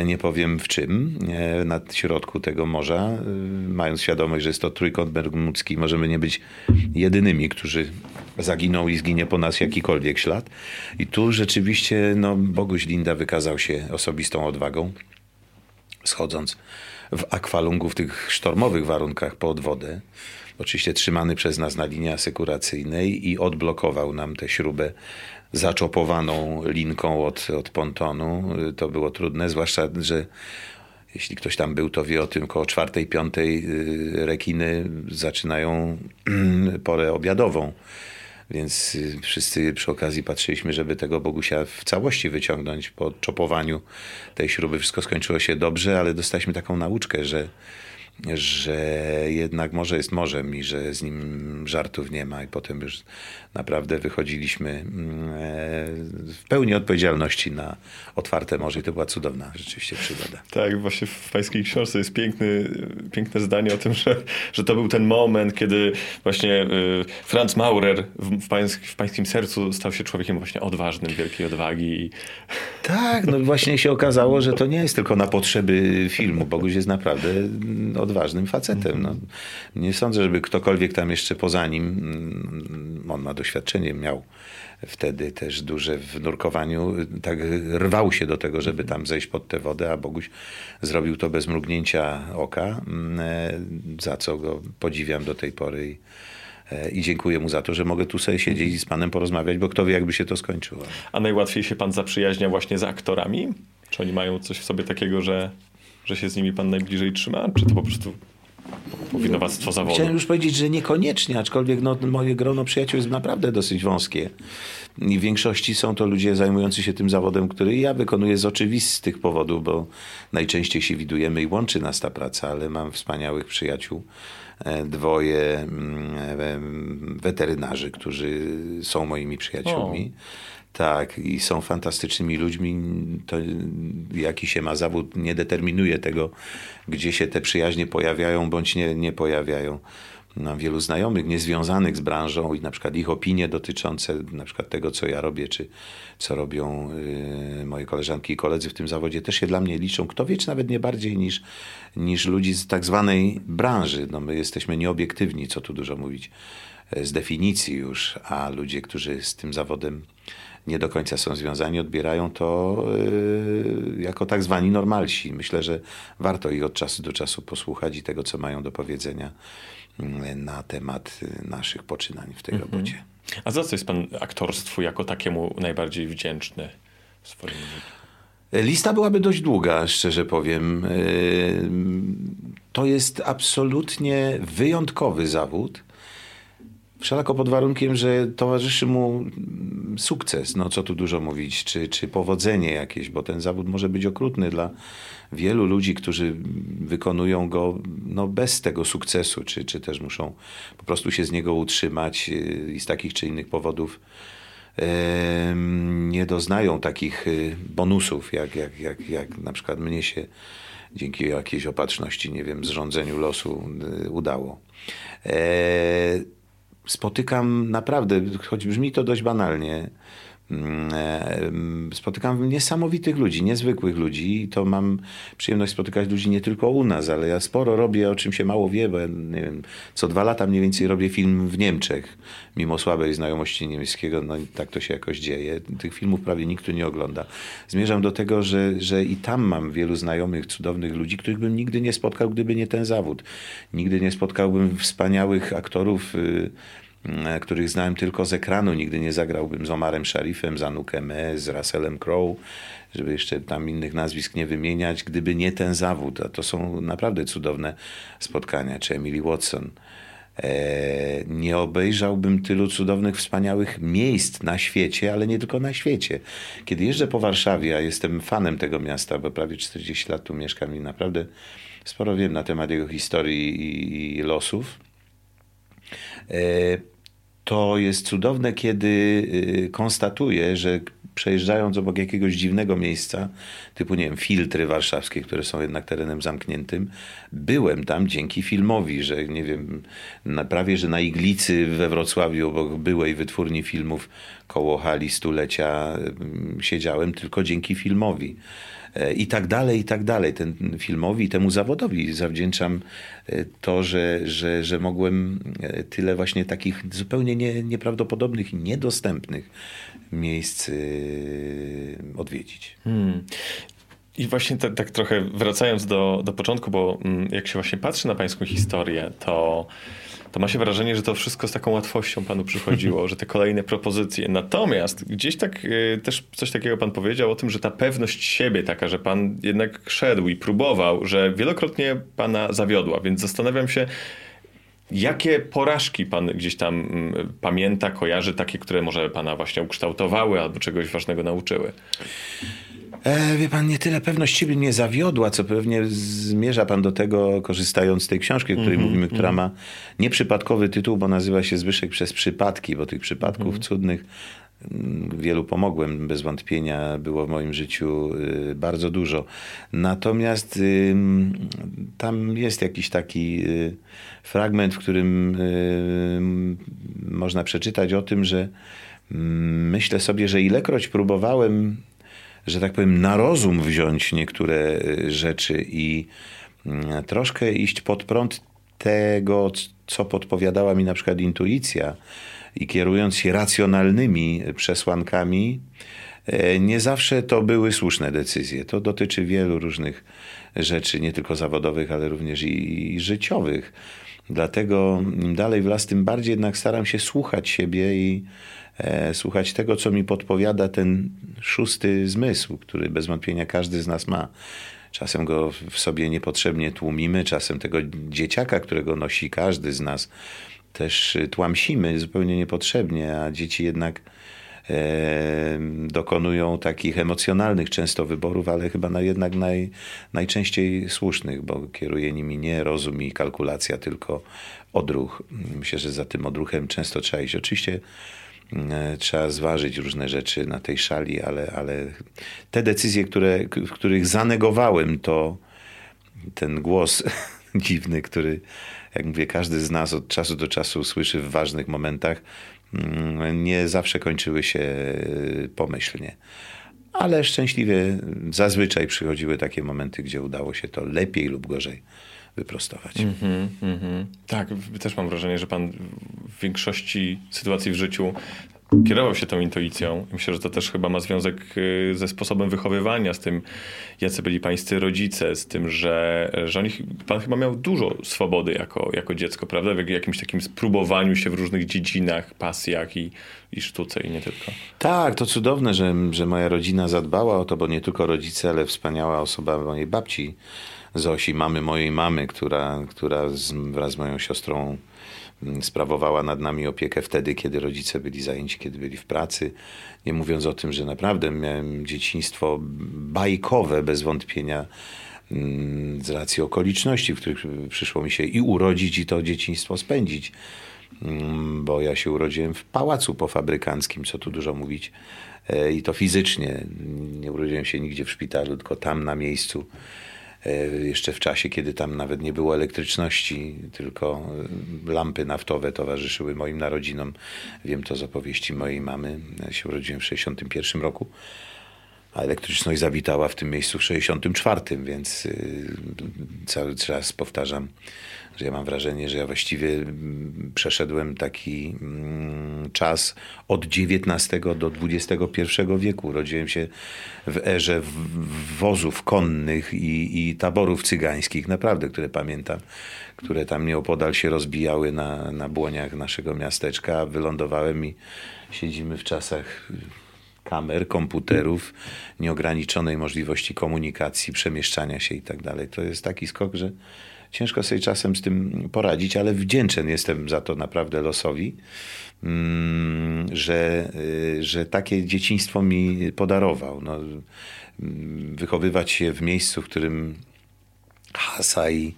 nie powiem w czym, e, na środku tego morza, e, mając świadomość, że jest to trójkąt bermudzki, możemy nie być jedynymi, którzy zaginą i zginie po nas jakikolwiek ślad. I tu rzeczywiście no, Boguś Linda wykazał się osobistą odwagą, schodząc w akwalungu w tych sztormowych warunkach pod wodę oczywiście trzymany przez nas na linii asekuracyjnej i odblokował nam tę śrubę zaczopowaną linką od, od pontonu. To było trudne, zwłaszcza, że jeśli ktoś tam był, to wie o tym, koło czwartej, piątej y, rekiny zaczynają porę obiadową. Więc y, wszyscy przy okazji patrzyliśmy, żeby tego Bogusia w całości wyciągnąć. Po czopowaniu tej śruby wszystko skończyło się dobrze, ale dostaliśmy taką nauczkę, że że jednak morze jest morzem i że z nim żartów nie ma i potem już naprawdę wychodziliśmy mm, e, w pełni odpowiedzialności na otwarte morze i to była cudowna rzeczywiście przygoda. Tak, właśnie w pańskiej książce jest piękny, piękne zdanie o tym, że, że to był ten moment, kiedy właśnie y, Franz Maurer w, pańsk, w pańskim sercu stał się człowiekiem właśnie odważnym, wielkiej odwagi. Tak, no właśnie się okazało, że to nie jest tylko na potrzeby filmu. Boguś jest naprawdę odważnym facetem. No, nie sądzę, żeby ktokolwiek tam jeszcze poza nim, mm, on ma doświadczenie, miał wtedy też duże w nurkowaniu, tak rwał się do tego, żeby tam zejść pod tę wodę, a Boguś zrobił to bez mrugnięcia oka, mm, e, za co go podziwiam do tej pory. E, i dziękuję mu za to, że mogę tu sobie siedzieć i z panem porozmawiać, bo kto wie, jakby się to skończyło. A najłatwiej się pan zaprzyjaźnia właśnie z aktorami? Czy oni mają coś w sobie takiego, że że się z nimi pan najbliżej trzyma? Czy to po prostu powinowactwo zawodu? Chciałem już powiedzieć, że niekoniecznie, aczkolwiek no, moje grono przyjaciół jest naprawdę dosyć wąskie. I w większości są to ludzie zajmujący się tym zawodem, który ja wykonuję z oczywistych powodów, bo najczęściej się widujemy i łączy nas ta praca, ale mam wspaniałych przyjaciół e, dwoje mm, e, weterynarzy, którzy są moimi przyjaciółmi. O. Tak, i są fantastycznymi ludźmi. To, jaki się ma zawód, nie determinuje tego, gdzie się te przyjaźnie pojawiają bądź nie, nie pojawiają. Mam wielu znajomych niezwiązanych z branżą i na przykład ich opinie dotyczące na przykład tego, co ja robię, czy co robią y, moje koleżanki i koledzy w tym zawodzie, też się dla mnie liczą. Kto wie, czy nawet nie bardziej niż, niż ludzi z tak zwanej branży. No, my jesteśmy nieobiektywni, co tu dużo mówić, z definicji już, a ludzie, którzy z tym zawodem nie do końca są związani, odbierają to y, jako tak zwani normalsi. Myślę, że warto ich od czasu do czasu posłuchać i tego, co mają do powiedzenia na temat y, naszych poczynań w tej mhm. robocie. A za co jest pan aktorstwu jako takiemu najbardziej wdzięczny w swoim życiu? Lista byłaby dość długa, szczerze powiem. To jest absolutnie wyjątkowy zawód Wszelako pod warunkiem, że towarzyszy mu sukces, no co tu dużo mówić, czy, czy powodzenie jakieś, bo ten zawód może być okrutny dla wielu ludzi, którzy wykonują go no, bez tego sukcesu, czy, czy też muszą po prostu się z niego utrzymać y, i z takich czy innych powodów nie doznają takich y, bonusów, jak, jak, jak, jak na przykład mnie się dzięki jakiejś opatrzności, nie wiem, zrządzeniu losu y, udało. Spotykam naprawdę, choć brzmi to dość banalnie, spotykam niesamowitych ludzi, niezwykłych ludzi i to mam przyjemność spotykać ludzi nie tylko u nas, ale ja sporo robię, o czym się mało wie, bo ja, nie wiem, co dwa lata mniej więcej robię film w Niemczech, mimo słabej znajomości niemieckiego, no tak to się jakoś dzieje. Tych filmów prawie nikt tu nie ogląda. Zmierzam do tego, że, że i tam mam wielu znajomych, cudownych ludzi, których bym nigdy nie spotkał, gdyby nie ten zawód. Nigdy nie spotkałbym wspaniałych aktorów, y, mm, których znałem tylko z ekranu. Nigdy nie zagrałbym z Omarem Sharifem, z Anukem E, z Russellem Crowe, żeby jeszcze tam innych nazwisk nie wymieniać, gdyby nie ten zawód. A to są naprawdę cudowne spotkania. Czy Emily Watson. E, nie obejrzałbym tylu cudownych, wspaniałych miejsc na świecie, ale nie tylko na świecie. Kiedy jeżdżę po Warszawie, a jestem fanem tego miasta, bo prawie 40 lat tu mieszkam i naprawdę sporo wiem na temat jego historii i, i losów, e, to jest cudowne, kiedy y, konstatuję, że przejeżdżając obok jakiegoś dziwnego miejsca, typu, nie wiem, filtry warszawskie, które są jednak terenem zamkniętym, byłem tam dzięki filmowi, że nie wiem, na, prawie, że na Iglicy we Wrocławiu, obok byłej wytwórni filmów koło hali stulecia mm, siedziałem tylko dzięki filmowi. E, i tak dalej, i tak dalej. Ten filmowi i temu zawodowi zawdzięczam e, to, że, że, że mogłem e, tyle właśnie takich zupełnie nie, nieprawdopodobnych niedostępnych miejsc odwiedzić. Hmm. I właśnie tak, tak, trochę wracając do, do początku, bo mm, jak się właśnie patrzy na pańską historię, to to ma się wrażenie, że to wszystko z taką łatwością panu przychodziło, że te kolejne propozycje. Natomiast gdzieś tak y, też coś takiego pan powiedział o tym, że ta pewność siebie taka, że pan jednak szedł i próbował, że wielokrotnie pana zawiodła, więc zastanawiam się, Jakie porażki pan gdzieś tam mm, pamięta, kojarzy, takie, które może pana właśnie ukształtowały albo czegoś ważnego nauczyły? E, wie pan, nie tyle pewność siebie mnie zawiodła, co pewnie zmierza pan do tego, korzystając z tej książki, o której mm -hmm, mówimy, która mm. ma nieprzypadkowy tytuł, bo nazywa się Zbyszek przez przypadki, bo tych przypadków mm -hmm. cudnych mm, wielu pomogłem, bez wątpienia było w moim życiu y, bardzo dużo. Natomiast y, tam jest jakiś taki y, fragment, w którym można przeczytać o tym, że mm, myślę sobie, że ilekroć próbowałem że tak powiem, na rozum wziąć niektóre y, rzeczy i mm, troszkę iść pod prąd tego, co podpowiadała mi na przykład intuicja i kierując się racjonalnymi przesłankami, e, nie zawsze to były słuszne decyzje. To dotyczy wielu różnych rzeczy, nie tylko zawodowych, ale również i, życiowych. Dlatego im dalej w las, tym bardziej jednak staram się słuchać siebie i słuchać tego, co mi podpowiada ten szósty zmysł, który bez wątpienia każdy z nas ma. Czasem go w sobie niepotrzebnie tłumimy, czasem tego dzieciaka, którego nosi każdy z nas, też tłamsimy zupełnie niepotrzebnie, a dzieci jednak e, dokonują takich emocjonalnych często wyborów, ale chyba na jednak naj, najczęściej słusznych, bo kieruje nimi nie rozum i kalkulacja, tylko odruch. Myślę, że za tym odruchem często trzeba iść. Oczywiście E, trzeba zważyć różne rzeczy na tej szali, ale, ale te decyzje, które, w których zanegowałem to ten głos dziwny, który, jak mówię, każdy z nas od czasu do czasu słyszy w ważnych momentach, mm, nie zawsze kończyły się e, pomyślnie. Ale szczęśliwie zazwyczaj przychodziły takie momenty, gdzie udało się to lepiej lub gorzej wyprostować. Mm -hmm, mm -hmm. Tak, też mam wrażenie, że pan w większości sytuacji w życiu kierował się tą intuicją. Myślę, że to też chyba ma związek y, ze sposobem wychowywania, z tym, jacy byli pańscy rodzice, z tym, że, że oni, pan chyba miał dużo swobody jako, jako dziecko, prawda? W jakimś takim spróbowaniu się w różnych dziedzinach, pasjach i, i sztuce i nie tylko. Tak, to cudowne, że, że moja rodzina zadbała o to, bo nie tylko rodzice, ale wspaniała osoba mojej babci Zosi, mamy mojej mamy, która, która z, wraz z moją siostrą mm, sprawowała nad nami opiekę wtedy, kiedy rodzice byli zajęci, kiedy byli w pracy. Nie mówiąc o tym, że naprawdę miałem dzieciństwo bajkowe, bez wątpienia, mm, z racji okoliczności, w których przyszło mi się i urodzić, i to dzieciństwo spędzić. Mm, bo ja się urodziłem w pałacu pofabrykanckim, co tu dużo mówić, e, i to fizycznie. Nie urodziłem się nigdzie w szpitalu, tylko tam na miejscu jeszcze w czasie, kiedy tam nawet nie było elektryczności, tylko e, lampy naftowe towarzyszyły moim narodzinom. Wiem to z opowieści mojej mamy. Ja się urodziłem w 1961 roku. A elektryczność zawitała w tym miejscu w 64, więc y, cały czas powtarzam, że ja mam wrażenie, że ja właściwie mm, przeszedłem taki mm, czas od XIX do XXI wieku. Rodziłem się w erze wozów konnych i, i taborów cygańskich, naprawdę, które pamiętam, które tam nieopodal się rozbijały na, na błoniach naszego miasteczka. Wylądowałem i siedzimy w czasach kamer, komputerów, nieograniczonej możliwości komunikacji, przemieszczania się i tak dalej. To jest taki skok, że ciężko sobie czasem z tym poradzić, ale wdzięczny jestem za to naprawdę losowi, mm, że, y, że takie dzieciństwo mi podarował. No, mm, wychowywać się w miejscu, w którym hasa i,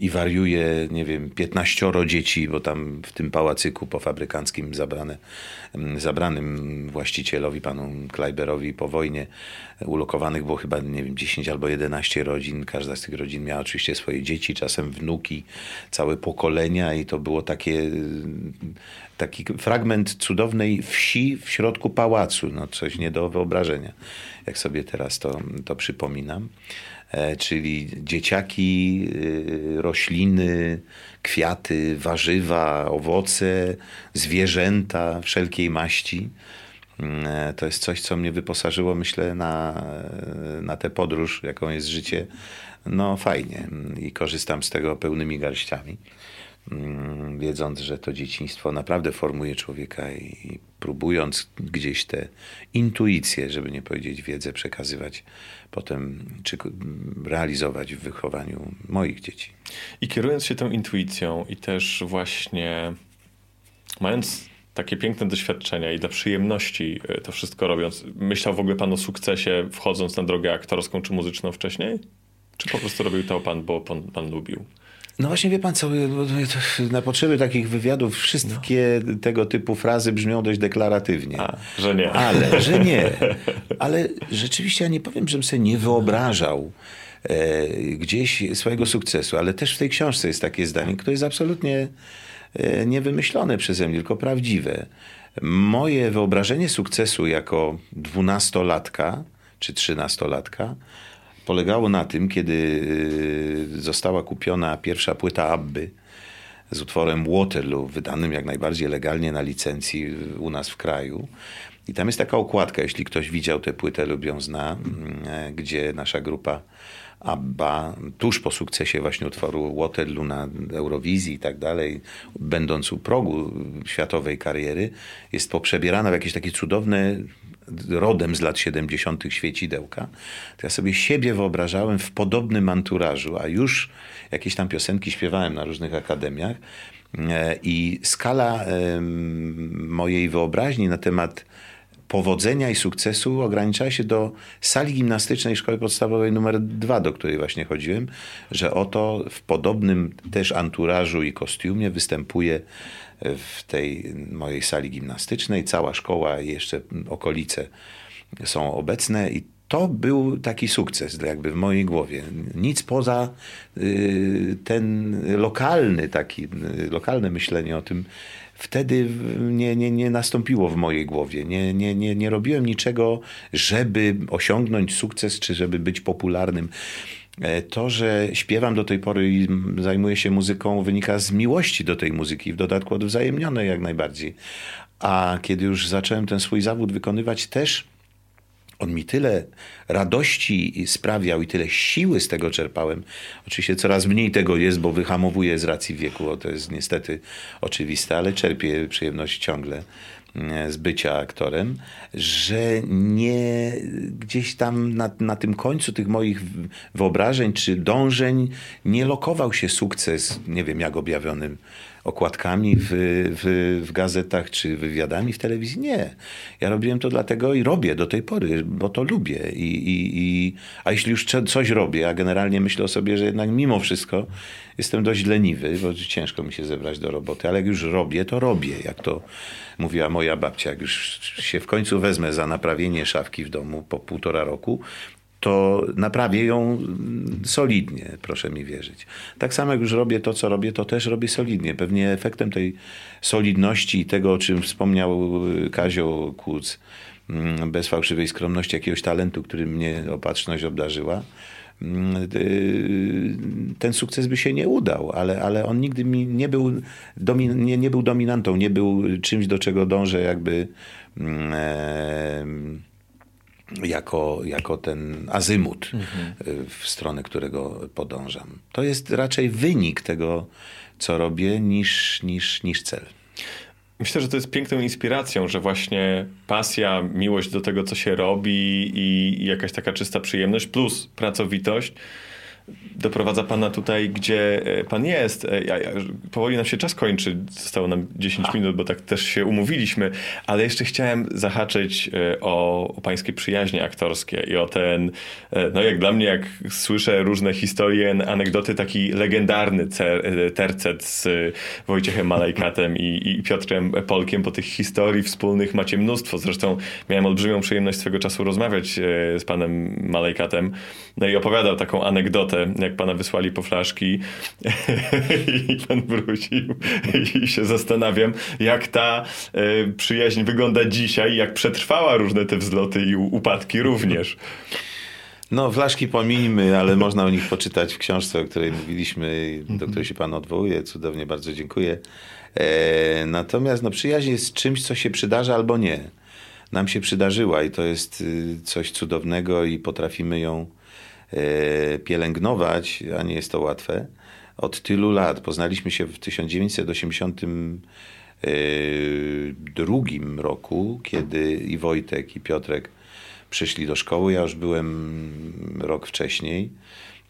i wariuje, nie wiem, 15 dzieci, bo tam w tym pałacyku pofabrykanckim zabrane, mm, zabranym właścicielowi, panu Kleiberowi po wojnie ulokowanych było chyba, nie wiem, 10 albo 11 rodzin. Każda z tych rodzin miała oczywiście swoje dzieci, czasem wnuki, całe pokolenia i to było takie, taki fragment cudownej wsi w środku pałacu. No coś nie do wyobrażenia, jak sobie teraz to, to przypominam czyli dzieciaki, y, rośliny, kwiaty, warzywa, owoce, zwierzęta wszelkiej maści. Mm, e, To jest coś, co mnie wyposażyło, myślę, na, na tę podróż, jaką jest życie. No fajnie i korzystam z tego pełnymi garściami, wiedząc, że to dzieciństwo naprawdę formuje człowieka i próbując gdzieś te intuicje, żeby nie powiedzieć wiedzę, przekazywać potem, czy realizować w wychowaniu moich dzieci. I kierując się tą intuicją i też właśnie mając takie piękne doświadczenia i dla przyjemności e, to wszystko robiąc, myślał w ogóle pan o sukcesie wchodząc na drogę aktorską czy muzyczną wcześniej? Czy po prostu robił to pan, bo pan, pan lubił? No właśnie wie pan co, na potrzeby takich wywiadów wszystkie tego typu frazy brzmią dość deklaratywnie. A, że nie. Ale, że nie. Ale rzeczywiście ja nie powiem, żebym sobie nie wyobrażał e, gdzieś swojego sukcesu, ale też w tej książce jest takie zdanie, które jest absolutnie e, niewymyślone przeze mnie, tylko prawdziwe. Moje wyobrażenie sukcesu jako dwunastolatka czy trzynastolatka polegało na tym, kiedy e, została kupiona pierwsza płyta Abby z utworem Waterloo, wydanym jak najbardziej legalnie na licencji u nas w kraju. I tam jest taka okładka, jeśli ktoś widział tę płytę lub ją zna, mm, e, gdzie nasza grupa ABBA, tuż po sukcesie właśnie utworu Waterloo na Eurowizji i tak dalej, będąc u progu światowej kariery, jest poprzebierana w jakieś takie cudowne rodem z lat 70. świecidełka, to ja sobie siebie wyobrażałem w podobnym anturażu, a już jakieś tam piosenki śpiewałem na różnych akademiach e, i skala mojej wyobraźni na temat powodzenia i sukcesu ograniczała się do sali gimnastycznej szkoły podstawowej numer dwa, do której właśnie chodziłem, że oto w podobnym też anturażu i kostiumie występuje w tej mojej sali gimnastycznej. Cała szkoła i jeszcze okolice są obecne i to był taki sukces jakby w mojej głowie. Nic poza y, ten lokalny taki, y, lokalne myślenie o tym wtedy nie, nie, nie nastąpiło w mojej głowie. Nie, nie, nie, nie robiłem niczego, żeby osiągnąć sukces, czy żeby być popularnym. E, To, że śpiewam do tej pory i zajmuję się muzyką, wynika z miłości do tej muzyki, w dodatku odwzajemnionej jak najbardziej. A kiedy już zacząłem ten swój zawód wykonywać, też on mi tyle radości sprawiał i tyle siły z tego czerpałem. Oczywiście coraz mniej tego jest, bo wyhamowuję z racji wieku, to jest niestety oczywiste, ale czerpię przyjemność ciągle mm, z bycia aktorem, że nie gdzieś tam na, na tym końcu tych moich wyobrażeń czy dążeń nie lokował się sukces, nie wiem jak objawionym okładkami w, w, w gazetach czy wywiadami w telewizji. Nie. Ja robiłem to dlatego i robię do tej pory, bo to lubię. I, i, i, a jeśli już coś robię, a generalnie myślę o sobie, że jednak mimo wszystko jestem dość leniwy, bo ciężko mi się zebrać do roboty, ale jak już robię, to robię. Jak to mówiła moja babcia, jak już się w końcu wezmę za naprawienie szafki w domu po półtora roku, to naprawię ją mm, solidnie, proszę mi wierzyć. Tak samo jak już robię to, co robię, to też robię solidnie. Pewnie efektem tej solidności i tego, o czym wspomniał Kazio Kuc, mm, bez fałszywej skromności, jakiegoś talentu, który mnie opatrzność obdarzyła, mm, y, ten sukces by się nie udał, ale, ale on nigdy mi nie był, domin, nie, nie był dominantą, nie był czymś, do czego dążę jakby jako, jako ten azymut, mhm. w stronę którego podążam. To jest raczej wynik tego, co robię, niż, niż, niż cel. Myślę, że to jest piękną inspiracją, że właśnie pasja, miłość do tego, co się robi i jakaś taka czysta przyjemność plus pracowitość doprowadza pana tutaj, gdzie e, pan jest. E, ja, ja, powoli nam się czas kończy, zostało nam 10 minut, bo tak też się umówiliśmy, ale jeszcze chciałem zahaczyć e, o, o pańskie przyjaźnie aktorskie i o ten, no jak dla mnie, jak słyszę różne historie, anegdoty, taki legendarny tercet z Wojciechem Malajkatem i, i Piotrem Polkiem, po tych historii wspólnych macie mnóstwo. Zresztą miałem olbrzymią przyjemność swego czasu rozmawiać z panem Malajkatem, no i opowiadał taką anegdotę, jak pana wysłali po flaszki i pan wrócił i się zastanawiam, jak ta e, przyjaźń wygląda dzisiaj, jak przetrwała różne te wzloty i upadki również. No, flaszki pominimy, ale można o nich poczytać w książce, o której mówiliśmy, do której się pan odwołuje. Cudownie, bardzo dziękuję. E, natomiast no, przyjaźń jest czymś, co się przydarza albo nie. Nam się przydarzyła i to jest y, coś cudownego i potrafimy ją pielęgnować, a nie jest to łatwe. Od tylu lat poznaliśmy się w 1982 roku, kiedy i Wojtek, i Piotrek przyszli do szkoły. Ja już byłem rok wcześniej.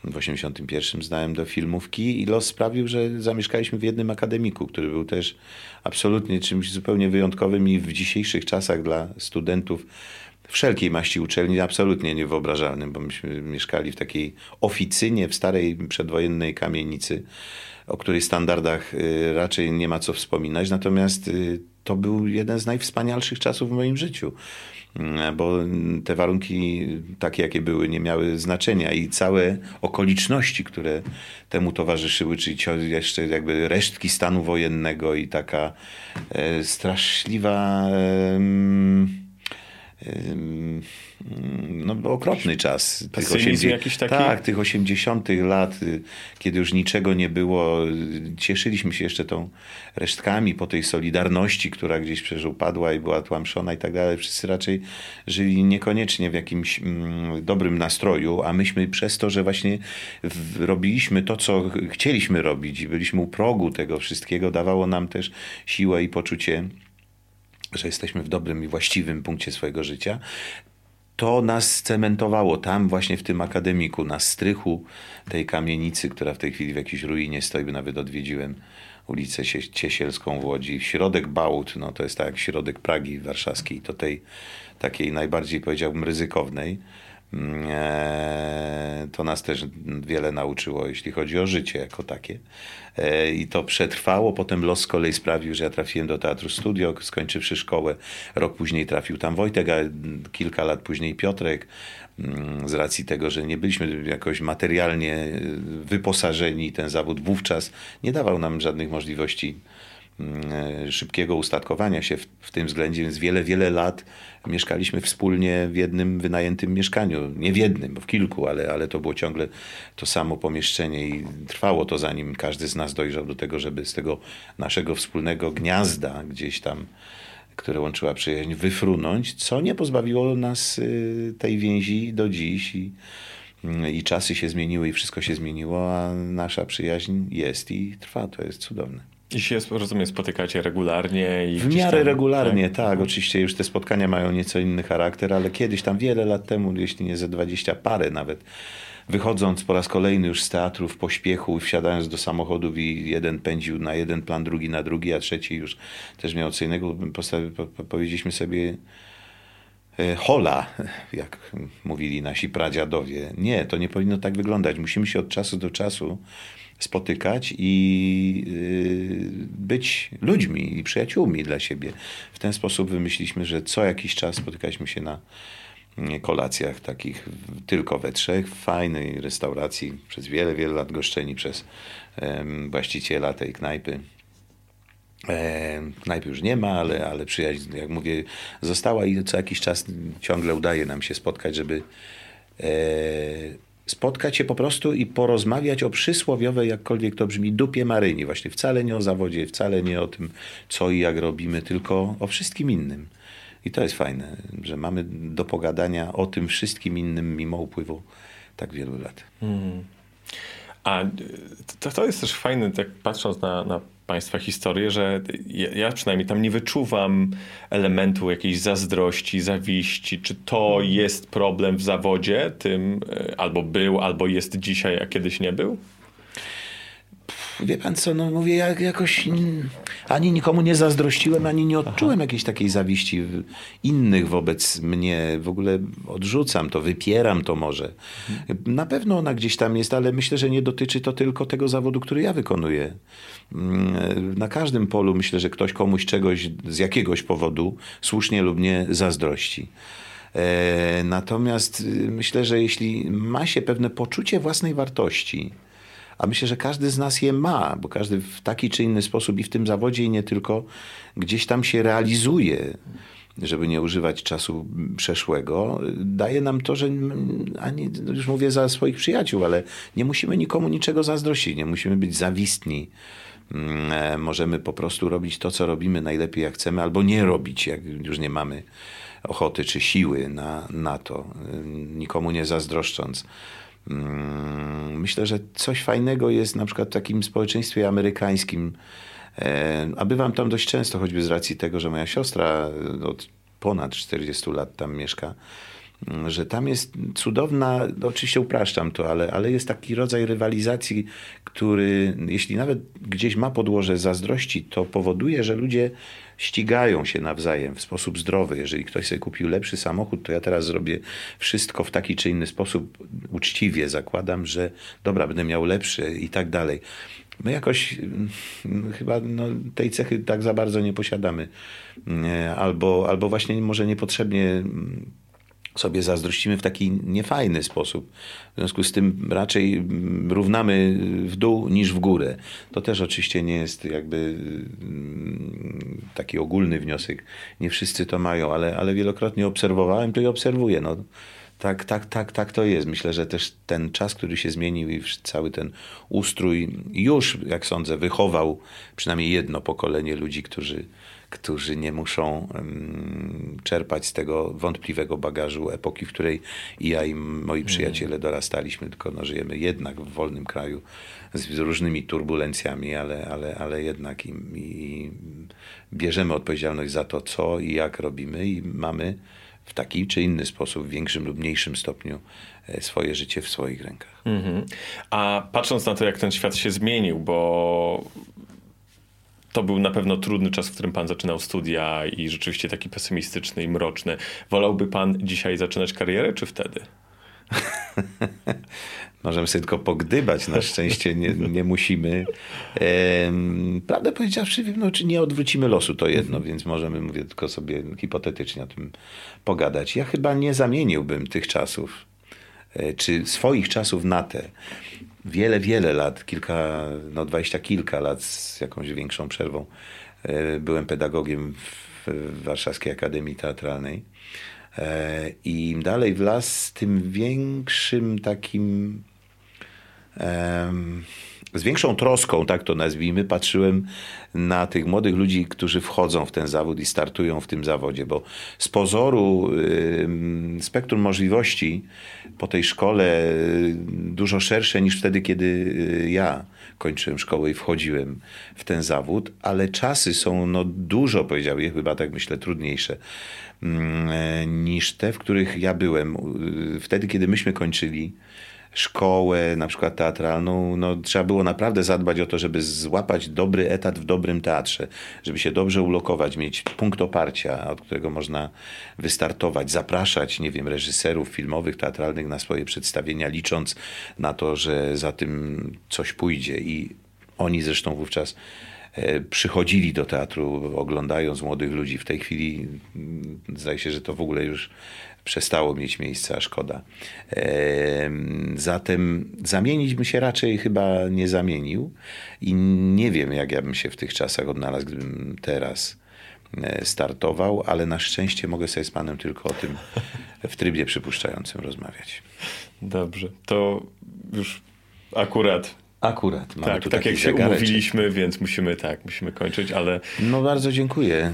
W 81 znałem do filmówki i los sprawił, że zamieszkaliśmy w jednym akademiku, który był też absolutnie czymś zupełnie wyjątkowym i w dzisiejszych czasach dla studentów wszelkiej maści uczelni absolutnie niewyobrażalnym, bo myśmy mieszkali w takiej oficynie w starej przedwojennej kamienicy, o której standardach y, raczej nie ma co wspominać, natomiast y, to był jeden z najwspanialszych czasów w moim życiu mm, bo te warunki takie, jakie były, nie miały znaczenia i całe okoliczności, które temu towarzyszyły, czyli jeszcze jakby resztki stanu wojennego i taka e, straszliwa no, okropny czas. Tych 80, jakiś taki? Tak, tych 80 lat, y, kiedy już niczego nie było. Cieszyliśmy się jeszcze tą resztkami po tej solidarności, która gdzieś przecież upadła i była tłamszona i tak dalej. Wszyscy raczej żyli niekoniecznie w jakimś mm, dobrym nastroju, a myśmy przez to, że właśnie robiliśmy to, co chcieliśmy robić i byliśmy u progu tego wszystkiego, dawało nam też siłę i poczucie że jesteśmy w dobrym i właściwym punkcie swojego życia, to nas cementowało tam, właśnie w tym akademiku, na strychu tej kamienicy, która w tej chwili w jakiejś ruinie stoi, by nawet odwiedziłem ulicę Ciesielską w Łodzi. Środek Bałut, no to jest tak jak środek Pragi warszawskiej, to tej takiej najbardziej powiedziałbym ryzykownej. Mm, e, to nas też wiele nauczyło, jeśli chodzi o życie jako takie. E, I to przetrwało. Potem los z kolei sprawił, że ja trafiłem do Teatru Studio, skończywszy szkołę. Rok później trafił tam Wojtek, a kilka lat później Piotrek. Mm, z racji tego, że nie byliśmy jakoś materialnie wyposażeni, ten zawód wówczas nie dawał nam żadnych możliwości szybkiego ustatkowania się w, w, tym względzie, więc wiele, wiele lat mieszkaliśmy wspólnie w jednym wynajętym mieszkaniu. Nie w jednym, bo w kilku, ale, ale to było ciągle to samo pomieszczenie i trwało to zanim każdy z nas dojrzał do tego, żeby z tego naszego wspólnego gniazda gdzieś tam które łączyła przyjaźń, wyfrunąć, co nie pozbawiło nas y, tej więzi do dziś i, mm, i czasy się zmieniły i wszystko się zmieniło, a nasza przyjaźń jest i trwa. To jest cudowne. I się, rozumiem, spotykacie regularnie? I w miarę tam, regularnie, tak? tak. Oczywiście już te spotkania mają nieco inny charakter, ale kiedyś tam wiele lat temu, jeśli nie ze dwadzieścia parę nawet, wychodząc po raz kolejny już z teatru w pośpiechu i wsiadając do samochodów i jeden pędził na jeden plan, drugi na drugi, a trzeci już też miał co innego, powiedzieliśmy sobie hola, jak mówili nasi pradziadowie. Nie, to nie powinno tak wyglądać. Musimy się od czasu do czasu spotykać i y, być ludźmi i przyjaciółmi dla siebie. W ten sposób wymyśliliśmy, że co jakiś czas spotykaliśmy się na mm, kolacjach takich tylko we trzech, w fajnej restauracji, przez wiele, wiele lat goszczeni przez właściciela tej knajpy. E, już nie ma, ale, ale przyjaźń, jak mówię, została i co jakiś czas ciągle udaje nam się spotkać, żeby e, spotkać się po prostu i porozmawiać o przysłowiowej, jakkolwiek to brzmi, dupie Maryni. Właśnie wcale nie o zawodzie, wcale nie o tym, co i jak robimy, tylko o wszystkim innym. I to jest fajne, że mamy do pogadania o tym wszystkim innym mimo upływu tak wielu lat. A y, to, to jest też fajne, tak patrząc na, na Państwa historię, że ja, przynajmniej tam nie wyczuwam elementu jakiejś zazdrości, zawiści. Czy to jest problem w zawodzie, tym y, albo był, albo jest dzisiaj, a kiedyś nie był? Wie pan co, no mówię, ja jakoś ani nikomu nie zazdrościłem, ani nie odczułem jakiejś takiej zawiści innych wobec mnie. W ogóle odrzucam to, wypieram to może. Na pewno ona gdzieś tam jest, ale myślę, że nie dotyczy to tylko tego zawodu, który ja wykonuję. Mm, Na każdym polu myślę, że ktoś komuś czegoś z jakiegoś powodu, słusznie lub nie, zazdrości. E, Natomiast y, myślę, że jeśli ma się pewne poczucie własnej wartości, a myślę, że każdy z nas je ma, bo każdy w taki czy inny sposób i w tym zawodzie, i nie tylko, gdzieś tam się realizuje, żeby nie używać czasu przeszłego. Daje nam to, że ani, no już mówię za swoich przyjaciół, ale nie musimy nikomu niczego zazdrościć, nie musimy być zawistni. Mm, e, Możemy po prostu robić to, co robimy najlepiej jak chcemy, albo nie robić, jak już nie mamy ochoty czy siły na, na to, y, nikomu nie zazdroszcząc. Mm, Myślę, że coś fajnego jest na przykład w takim społeczeństwie amerykańskim, e, a bywam tam dość często, choćby z racji tego, że moja siostra e, od ponad 40 lat tam mieszka, mm, że tam jest cudowna, no oczywiście upraszczam to, ale, ale jest taki rodzaj rywalizacji, który jeśli nawet gdzieś ma podłoże zazdrości, to powoduje, że ludzie ścigają się nawzajem w sposób zdrowy. Jeżeli ktoś sobie kupił lepszy samochód, to ja teraz zrobię wszystko w taki czy inny sposób uczciwie. Zakładam, że dobra, będę miał lepszy i tak dalej. My jakoś mm, chyba no, tej cechy tak za bardzo nie posiadamy. Nie, Albo, albo właśnie może niepotrzebnie mm, sobie zazdrościmy w taki niefajny sposób. W związku z tym raczej równamy w dół niż w górę. To też oczywiście nie jest jakby mm, taki ogólny wniosek. Nie wszyscy to mają, ale, ale wielokrotnie obserwowałem to i obserwuję. No, tak, tak, tak, tak to jest. Myślę, że też ten czas, który się zmienił i cały ten ustrój już, jak sądzę, wychował przynajmniej jedno pokolenie ludzi, którzy, którzy nie muszą czerpać z tego wątpliwego bagażu epoki, w której i ja i moi przyjaciele dorastaliśmy, tylko no, żyjemy jednak w wolnym kraju z, różnymi turbulencjami, ale, ale, ale jednak i, i bierzemy odpowiedzialność za to, co i jak robimy i mamy w taki czy inny sposób, w większym lub mniejszym stopniu e, swoje życie w swoich rękach. Mhm. A patrząc na to, jak ten świat się zmienił, bo to był na pewno trudny czas, w którym pan zaczynał studia i rzeczywiście taki pesymistyczny i mroczny. Wolałby pan dzisiaj zaczynać karierę, czy wtedy? Możemy sobie tylko pogdybać, na szczęście nie, nie musimy. Ehm, prawdę powiedziawszy, no, czy nie odwrócimy losu, to jedno, więc możemy, mówię tylko sobie hipotetycznie o tym pogadać. Ja chyba nie zamieniłbym tych czasów, e, czy swoich czasów na te. Wiele, wiele lat, kilka, no dwadzieścia kilka lat z jakąś większą przerwą e, byłem pedagogiem w, Warszawskiej Akademii Teatralnej. E, I im dalej w las, tym większym takim z większą troską, tak to nazwijmy, patrzyłem na tych młodych ludzi, którzy wchodzą w ten zawód i startują w tym zawodzie, bo z pozoru spektrum możliwości po tej szkole y, dużo szersze niż wtedy, kiedy y, ja kończyłem szkołę i wchodziłem w ten zawód, ale czasy są no, dużo, powiedziałbym, chyba tak myślę, trudniejsze e, niż te, w których ja byłem. Y, Wtedy, kiedy myśmy kończyli, szkołę, na przykład teatralną, no, trzeba było naprawdę zadbać o to, żeby złapać dobry etat w dobrym teatrze, żeby się dobrze ulokować, mieć punkt oparcia, od którego można wystartować, zapraszać, nie wiem, reżyserów filmowych, teatralnych na swoje przedstawienia, licząc na to, że za tym coś pójdzie. I oni zresztą wówczas e, przychodzili do teatru oglądając młodych ludzi. W tej chwili mm, zdaje się, że to w ogóle już przestało mieć miejsce, a szkoda. Zatem zamienić bym się raczej chyba nie zamienił i nie wiem, jak ja bym się w tych czasach odnalazł, gdybym teraz e, startował, ale na szczęście mogę sobie z panem tylko o tym w trybie przypuszczającym rozmawiać. Dobrze, to już akurat Akurat. Mamy tak, tu tak jak się zegareczek. umówiliśmy, więc musimy tak, musimy kończyć, ale No bardzo dziękuję.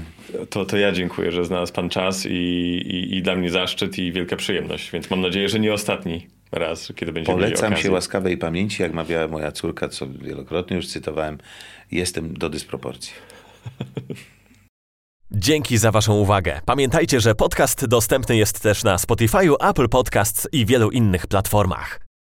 to, to ja dziękuję, że znalazł pan czas i, i, i dla mnie zaszczyt i wielka przyjemność, więc mam nadzieję, że nie ostatni raz, kiedy będziemy mieli Polecam się łaskawej pamięci, jak mawiała moja córka, co wielokrotnie już cytowałem. Jestem do dysproporcji. Dzięki za Waszą uwagę. Pamiętajcie, że podcast dostępny jest też na Spotify, Apple Podcasts i wielu innych platformach.